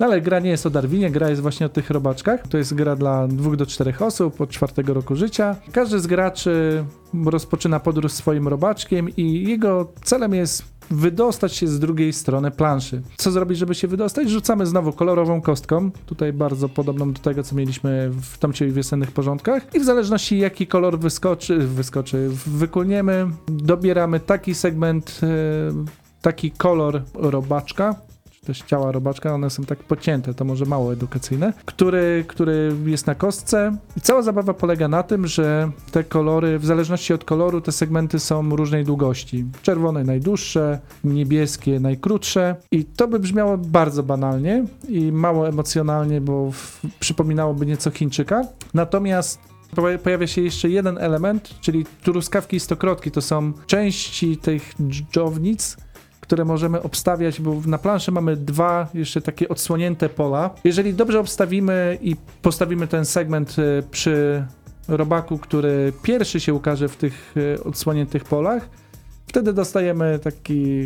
No ale gra nie jest o Darwinie, gra jest właśnie o tych robaczkach. To jest gra dla dwóch do czterech osób od czwartego roku życia. Każdy z graczy rozpoczyna podróż swoim robaczkiem i jego celem jest wydostać się z drugiej strony planszy. Co zrobić, żeby się wydostać? Rzucamy znowu kolorową kostką, tutaj bardzo podobną do tego, co mieliśmy w tamciej wiosennych porządkach i w zależności jaki kolor wyskoczy, wyskoczy, wykulniemy, dobieramy taki segment, e, taki kolor robaczka, też ciała robaczka, one są tak pocięte, to może mało edukacyjne, który, który jest na kostce i cała zabawa polega na tym, że te kolory, w zależności od koloru, te segmenty są różnej długości. Czerwone najdłuższe, niebieskie najkrótsze i to by brzmiało bardzo banalnie i mało emocjonalnie, bo w, przypominałoby nieco Chińczyka. Natomiast poja- pojawia się jeszcze jeden element, czyli truskawki i stokrotki. To są części tych dżdżownic, które możemy obstawiać, bo na planszy mamy dwa jeszcze takie odsłonięte pola. Jeżeli dobrze obstawimy i postawimy ten segment e, przy robaku, który pierwszy się ukaże w tych e, odsłoniętych polach, wtedy dostajemy taki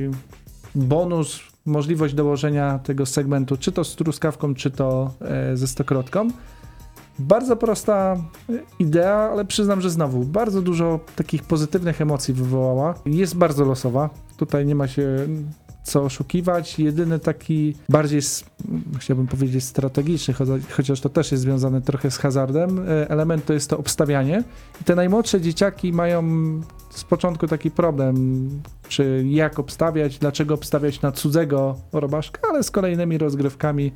bonus, możliwość dołożenia tego segmentu, czy to z truskawką, czy to e, ze stokrotką. Bardzo prosta idea, ale przyznam, że znowu bardzo dużo takich pozytywnych emocji wywołała. Jest bardzo losowa. Tutaj nie ma się co oszukiwać. Jedyny taki bardziej, chciałbym powiedzieć, strategiczny, cho- chociaż to też jest związane trochę z hazardem, e, element to jest to obstawianie. I te najmłodsze dzieciaki mają z początku taki problem, czy jak obstawiać, dlaczego obstawiać na cudzego robaszka, ale z kolejnymi rozgrywkami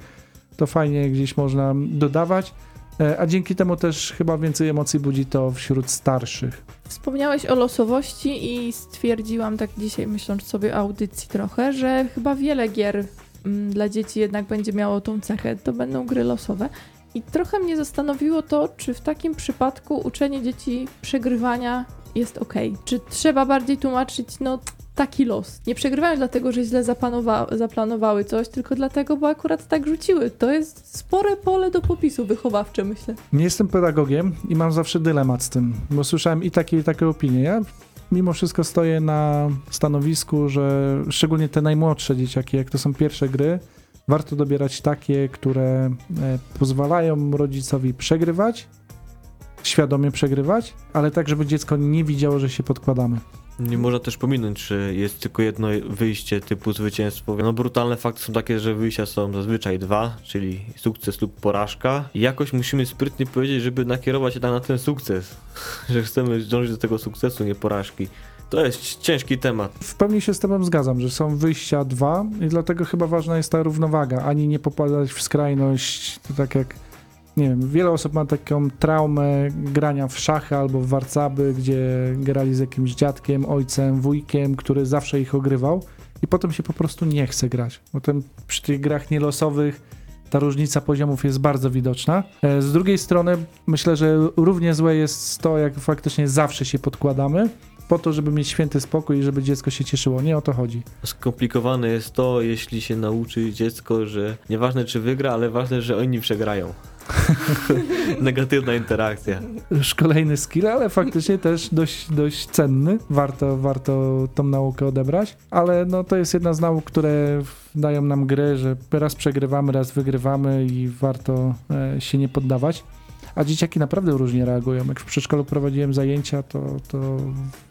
to fajnie gdzieś można dodawać. E, A dzięki temu też chyba więcej emocji budzi to wśród starszych. Wspomniałeś o losowości i stwierdziłam tak dzisiaj, myśląc sobie o audycji trochę, że chyba wiele gier mm, dla dzieci jednak będzie miało tą cechę. To będą gry losowe. I trochę mnie zastanowiło to, czy w takim przypadku uczenie dzieci przegrywania jest ok. Czy trzeba bardziej tłumaczyć, no taki los. Nie przegrywają dlatego, że źle zapanowa- zaplanowały coś, tylko dlatego, bo akurat tak rzuciły. To jest spore pole do popisu wychowawcze, myślę. Nie jestem pedagogiem i mam zawsze dylemat z tym, bo słyszałem i takie, i takie opinie. Ja mimo wszystko stoję na stanowisku, że szczególnie te najmłodsze dzieciaki, jak to są pierwsze gry, warto dobierać takie, które e, pozwalają rodzicowi przegrywać, świadomie przegrywać, ale tak, żeby dziecko nie widziało, że się podkładamy. Nie można też pominąć, że jest tylko jedno wyjście typu zwycięstwo. No brutalne fakty są takie, że wyjścia są zazwyczaj dwa, czyli sukces lub porażka. I jakoś musimy sprytnie powiedzieć, żeby nakierować się tak na ten sukces. że chcemy dążyć do tego sukcesu, nie porażki. To jest ciężki temat. W pełni się z tobą zgadzam, że są wyjścia dwa i dlatego chyba ważna jest ta równowaga, ani nie popadać w skrajność, tak jak nie wiem, wiele osób ma taką traumę grania w szachy albo w warcaby, gdzie grali z jakimś dziadkiem, ojcem, wujkiem, który zawsze ich ogrywał i potem się po prostu nie chce grać. Potem przy tych grach nielosowych ta różnica poziomów jest bardzo widoczna. E, Z drugiej strony myślę, że równie złe jest to, jak faktycznie zawsze się podkładamy, po to, żeby mieć święty spokój i żeby dziecko się cieszyło. Nie o to chodzi. Skomplikowane jest to, jeśli się nauczy dziecko, że nieważne czy wygra, ale ważne, że oni przegrają. Negatywna interakcja. Już kolejny skill, ale faktycznie też dość, dość cenny. Warto, warto tą naukę odebrać. Ale no, to jest jedna z nauk, które dają nam gry, że raz przegrywamy, raz wygrywamy i warto e, się nie poddawać. A dzieciaki naprawdę różnie reagują. Jak w przedszkolu prowadziłem zajęcia, to, to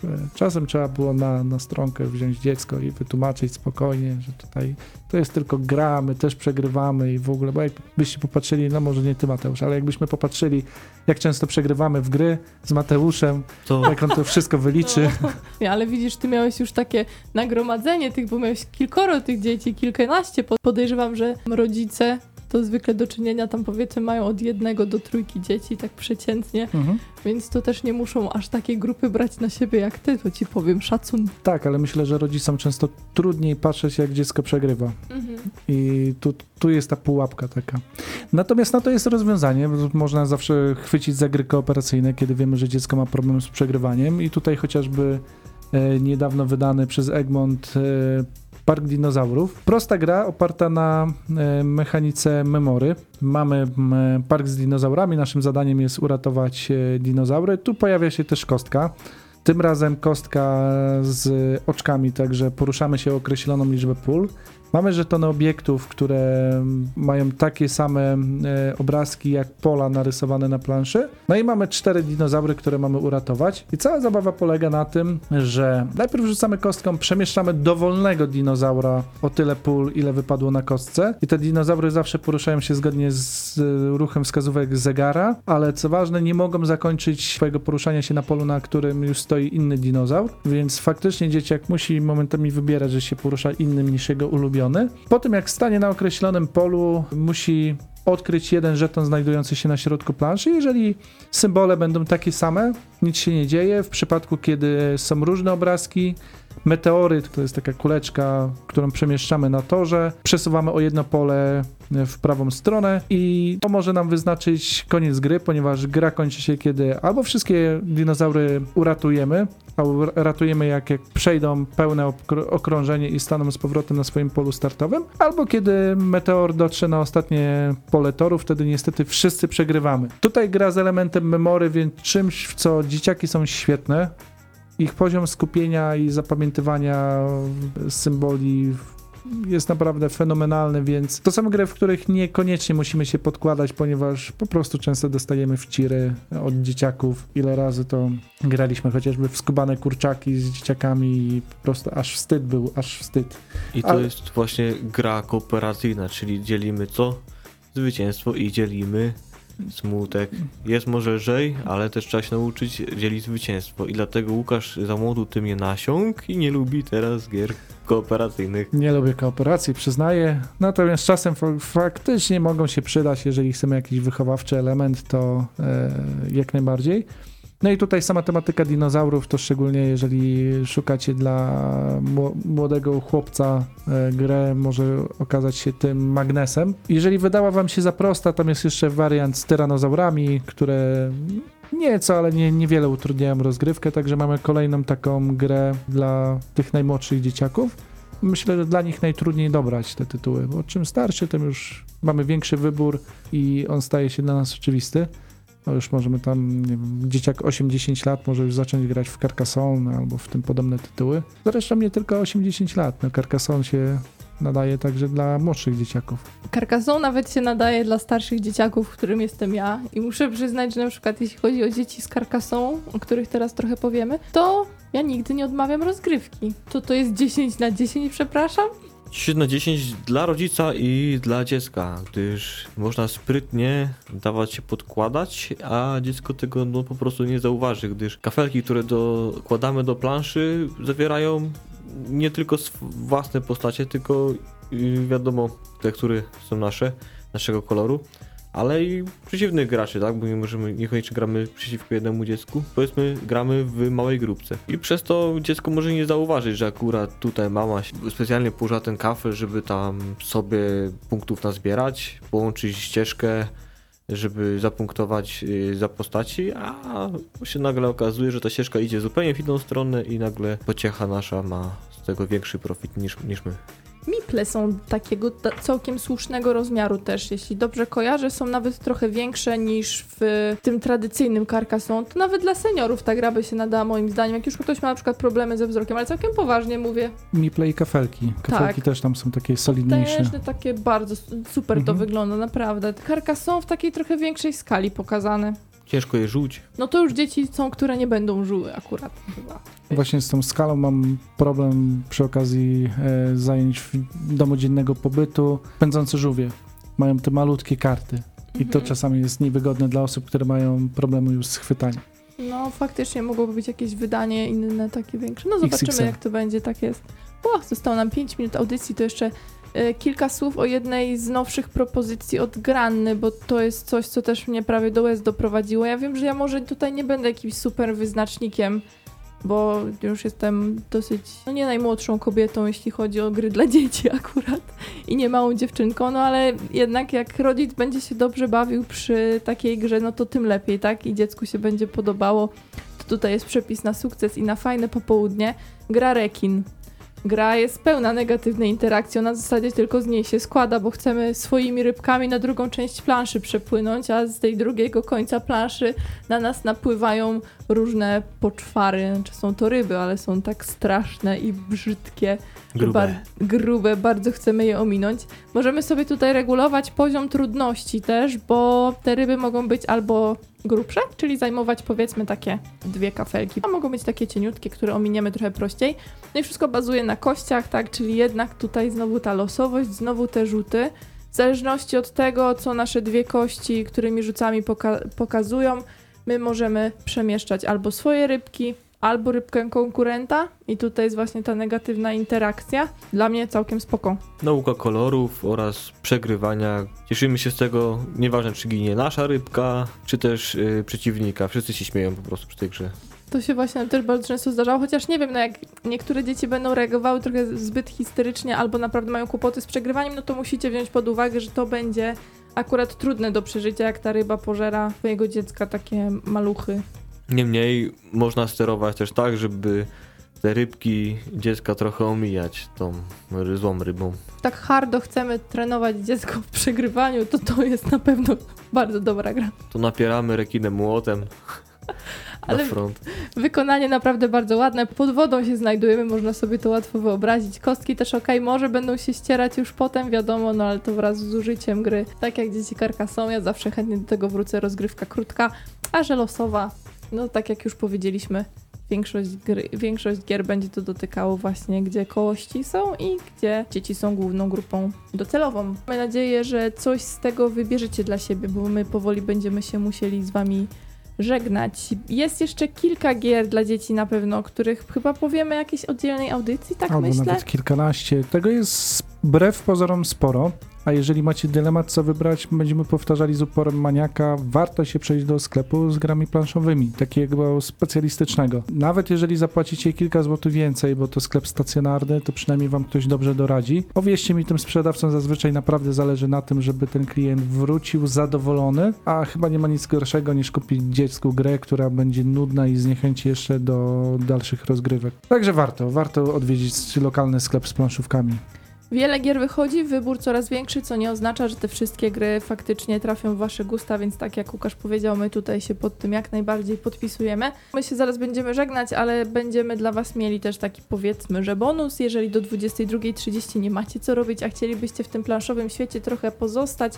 e, czasem trzeba było na, na stronkę wziąć dziecko i wytłumaczyć spokojnie, że tutaj to jest tylko gra, my też przegrywamy i w ogóle, bo jakbyście popatrzyli, no może nie ty Mateusz, ale jakbyśmy popatrzyli, jak często przegrywamy w gry z Mateuszem, To jak on to wszystko wyliczy. No. Nie, ale widzisz, ty miałeś już takie nagromadzenie tych, bo miałeś kilkoro tych dzieci, kilkanaście. Po- Podejrzewam, że rodzice to zwykle do czynienia tam powiedzmy mają od jednego do trójki dzieci, tak przeciętnie, Mhm. więc to też nie muszą aż takiej grupy brać na siebie jak ty, to ci powiem, szacun. Tak, ale myślę, że rodzicom często trudniej patrzeć, jak dziecko przegrywa. I tu, tu jest ta pułapka taka. Natomiast na to jest rozwiązanie. Można zawsze chwycić za gry kooperacyjne, kiedy wiemy, że dziecko ma problem z przegrywaniem. I tutaj chociażby e, niedawno wydany przez Egmont e, Park Dinozaurów. Prosta gra oparta na e, mechanice memory. Mamy park z dinozaurami. Naszym zadaniem jest uratować e, dinozaury. Tu pojawia się też kostka. Tym razem kostka z oczkami, także poruszamy się określoną liczbę pól. Mamy żetony obiektów, które mają takie same e, obrazki jak pola narysowane na planszy. No i mamy cztery dinozaury, które mamy uratować. I cała zabawa polega na tym, że najpierw rzucamy kostką, przemieszczamy dowolnego dinozaura o tyle pól, ile wypadło na kostce. I te dinozaury zawsze poruszają się zgodnie z e, ruchem wskazówek zegara, ale co ważne, nie mogą zakończyć swojego poruszania się na polu, na którym już stoi inny dinozaur, więc faktycznie dzieciak musi momentami wybierać, że się porusza innym niż jego ulubiony. Po tym jak stanie na określonym polu, musi odkryć jeden żeton znajdujący się na środku planszy. Jeżeli symbole będą takie same, nic się nie dzieje. W przypadku, kiedy są różne obrazki, meteoryt, to jest taka kuleczka, którą przemieszczamy na torze, przesuwamy o jedno pole w prawą stronę i to może nam wyznaczyć koniec gry, ponieważ gra kończy się, kiedy albo wszystkie dinozaury uratujemy, a ratujemy jak, jak przejdą pełne okr- okrążenie i staną z powrotem na swoim polu startowym, albo kiedy meteor dotrze na ostatnie pole toru, wtedy niestety wszyscy przegrywamy. Tutaj gra z elementem memory, więc czymś, w co dzieciaki są świetne. Ich poziom skupienia i zapamiętywania symboli jest naprawdę fenomenalny, więc to są gry, w których niekoniecznie musimy się podkładać, ponieważ po prostu często dostajemy wciry od dzieciaków. Ile razy to graliśmy chociażby w skubane kurczaki z dzieciakami i po prostu aż wstyd był, aż wstyd. I to Ale... jest właśnie gra kooperacyjna, czyli dzielimy co? Zwycięstwo i dzielimy smutek. Jest może lżej, ale też trzeba się nauczyć dzielić zwycięstwo. I dlatego Łukasz za młodu tym nie nasiąg i nie lubi teraz gier kooperacyjnych. Nie lubię kooperacji, przyznaję. Natomiast czasem faktycznie mogą się przydać, jeżeli chcemy jakiś wychowawczy element, to e, jak najbardziej. No i tutaj sama tematyka dinozaurów, to szczególnie jeżeli szukacie dla młodego chłopca e, grę, może okazać się tym magnesem. Jeżeli wydała wam się za prosta, tam jest jeszcze wariant z tyranozaurami, które nieco, ale nie, niewiele utrudniają rozgrywkę, także mamy kolejną taką grę dla tych najmłodszych dzieciaków. Myślę, że dla nich najtrudniej dobrać te tytuły, bo czym starszy, tym już mamy większy wybór i on staje się dla nas oczywisty. No już możemy tam, nie wiem, dzieciak 8-10 lat może już zacząć grać w Carcassonne albo w tym podobne tytuły. Zresztą nie tylko 8-10 lat. No Carcassonne się nadaje także dla młodszych dzieciaków. Carcassonne nawet się nadaje dla starszych dzieciaków, którym jestem ja. I muszę przyznać, że na przykład jeśli chodzi o dzieci z Carcassonne, o których teraz trochę powiemy, to ja nigdy nie odmawiam rozgrywki. To to jest 10 na 10, przepraszam? 10 na 10 dla rodzica i dla dziecka, gdyż można sprytnie dawać się podkładać, a dziecko tego no, po prostu nie zauważy, gdyż kafelki, które dokładamy do planszy zawierają nie tylko własne postacie, tylko wiadomo, te, które są nasze, naszego koloru, ale i przeciwnych graczy, tak? Bo nie możemy, niekoniecznie gramy przeciwko jednemu dziecku, powiedzmy gramy w małej grupce. I przez to dziecko może nie zauważyć, że akurat tutaj mama specjalnie położyła ten kafel, żeby tam sobie punktów nazbierać, połączyć ścieżkę, żeby zapunktować y, za postaci, a się nagle okazuje, że ta ścieżka idzie zupełnie w inną stronę i nagle pociecha nasza ma z tego większy profit niż, niż my. Miple są takiego całkiem słusznego rozmiaru też, jeśli dobrze kojarzę, są nawet trochę większe niż w tym tradycyjnym Carcassonne. To nawet dla seniorów ta gra by się nadała moim zdaniem, jak już ktoś ma na przykład problemy ze wzrokiem, ale całkiem poważnie mówię. Miple i kafelki. Kafelki tak. też tam są takie solidniejsze. Też takie bardzo super mhm. to wygląda, naprawdę. Carcassonne w takiej trochę większej skali pokazane. Ciężko je rzuć. No to już dzieci są, które nie będą żuły akurat chyba. Właśnie z tą skalą mam problem przy okazji e, zajęć w domu dziennego pobytu. Pędzące żółwie mają te malutkie karty i mhm. to czasami jest niewygodne dla osób, które mają problemy już z chwytaniem. No faktycznie mogłoby być jakieś wydanie inne, takie większe. No zobaczymy XXL. jak to będzie, tak jest. O, zostało nam 5 minut audycji, to jeszcze kilka słów o jednej z nowszych propozycji od Granny, bo to jest coś, co też mnie prawie do łez doprowadziło. Ja wiem, że ja może tutaj nie będę jakimś super wyznacznikiem bo już jestem dosyć, no nie najmłodszą kobietą, jeśli chodzi o gry dla dzieci akurat i nie małą dziewczynką, no ale jednak jak rodzic będzie się dobrze bawił przy takiej grze, no to tym lepiej, tak? I dziecku się będzie podobało. To tutaj jest przepis na sukces i na fajne popołudnie. Gra Rekin. Gra jest pełna negatywnej interakcji, ona w zasadzie tylko z niej się składa, bo chcemy swoimi rybkami na drugą część planszy przepłynąć, a z tej drugiego końca planszy na nas napływają różne poczwary, czy są to ryby, ale są tak straszne i brzydkie, Grube. Bar- grube, bardzo chcemy je ominąć. Możemy sobie tutaj regulować poziom trudności też, bo te ryby mogą być albo grubsze, czyli zajmować powiedzmy takie dwie kafelki, a mogą być takie cieniutkie, które ominiemy trochę prościej. No i wszystko bazuje na kościach, tak, czyli jednak tutaj znowu ta losowość, znowu te rzuty. W zależności od tego, co nasze dwie kości, którymi rzucami poka- pokazują, my możemy przemieszczać albo swoje rybki, albo rybkę konkurenta i tutaj jest właśnie ta negatywna interakcja. Dla mnie całkiem spoko. Nauka kolorów oraz przegrywania. Cieszymy się z tego, nieważne czy ginie nasza rybka, czy też y, przeciwnika. Wszyscy się śmieją po prostu przy tej grze. To się właśnie też bardzo często zdarzało, chociaż nie wiem, no jak niektóre dzieci będą reagowały trochę zbyt histerycznie albo naprawdę mają kłopoty z przegrywaniem, no to musicie wziąć pod uwagę, że to będzie akurat trudne do przeżycia, jak ta ryba pożera twojego dziecka takie maluchy. Niemniej można sterować też tak, żeby te rybki dziecka trochę omijać tą złą rybą. Tak hardo chcemy trenować dziecko w przegrywaniu, to to jest na pewno bardzo dobra gra. To napieramy rekinem młotem Ale. Wykonanie naprawdę bardzo ładne. Pod wodą się znajdujemy, można sobie to łatwo wyobrazić. Kostki też ok, może będą się ścierać już potem, wiadomo, no ale to wraz z użyciem gry. Tak jak dzieci karka są, ja zawsze chętnie do tego wrócę. Rozgrywka krótka, a że losowa, no tak jak już powiedzieliśmy, większość, gry, większość gier będzie to dotykało właśnie, gdzie kości są i gdzie dzieci są główną grupą docelową. Mamy nadzieję, że coś z tego wybierzecie dla siebie, bo my powoli będziemy się musieli z wami żegnać. Jest jeszcze kilka gier dla dzieci na pewno, o których chyba powiemy jakiejś oddzielnej audycji, tak Albo myślę. nawet kilkanaście. Tego jest wbrew pozorom sporo. A jeżeli macie dylemat, co wybrać, będziemy powtarzali z uporem maniaka, warto się przejść do sklepu z grami planszowymi, takiego specjalistycznego. Nawet jeżeli zapłacicie kilka złotych więcej, bo to sklep stacjonarny, to przynajmniej wam ktoś dobrze doradzi. Powierzcie mi, tym sprzedawcom zazwyczaj naprawdę zależy na tym, żeby ten klient wrócił zadowolony, a chyba nie ma nic gorszego niż kupić dziecku grę, która będzie nudna i zniechęci jeszcze do dalszych rozgrywek. Także warto, warto odwiedzić lokalny sklep z planszówkami. Wiele gier wychodzi, wybór coraz większy, co nie oznacza, że te wszystkie gry faktycznie trafią w wasze gusta, więc tak jak Łukasz powiedział, my tutaj się pod tym jak najbardziej podpisujemy. My się zaraz będziemy żegnać, ale będziemy dla was mieli też taki powiedzmy, że bonus, jeżeli do 22.30 nie macie co robić, a chcielibyście w tym planszowym świecie trochę pozostać,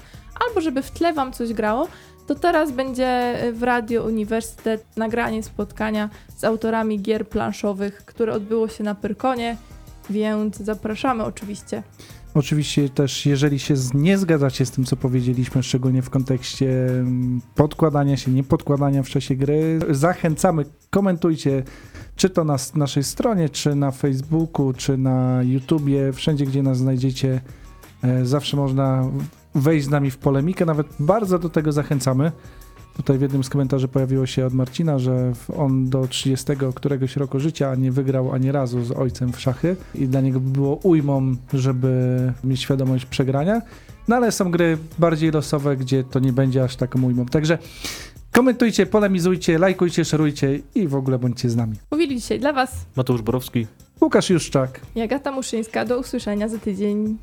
albo żeby w tle wam coś grało, to teraz będzie w Radio Uniwersytet nagranie spotkania z autorami gier planszowych, które odbyło się na Pyrkonie, więc zapraszamy oczywiście. Oczywiście też, jeżeli się nie zgadzacie z tym, co powiedzieliśmy, szczególnie w kontekście mm, podkładania się, nie podkładania w czasie gry, zachęcamy, komentujcie, czy to na naszej stronie, czy na Facebooku, czy na YouTubie, wszędzie, gdzie nas znajdziecie. E, Zawsze można wejść z nami w polemikę, nawet bardzo do tego zachęcamy. Tutaj w jednym z komentarzy pojawiło się od Marcina, że on do 30 któregoś roku życia nie wygrał ani razu z ojcem w szachy i dla niego by było ujmą, żeby mieć świadomość przegrania. No ale są gry bardziej losowe, gdzie to nie będzie aż taką ujmą. Także komentujcie, polemizujcie, lajkujcie, szerujcie i w ogóle bądźcie z nami. Mówili dzisiaj dla Was Mateusz Borowski. Łukasz Juszczak. Jagata Muszyńska. Do usłyszenia za tydzień.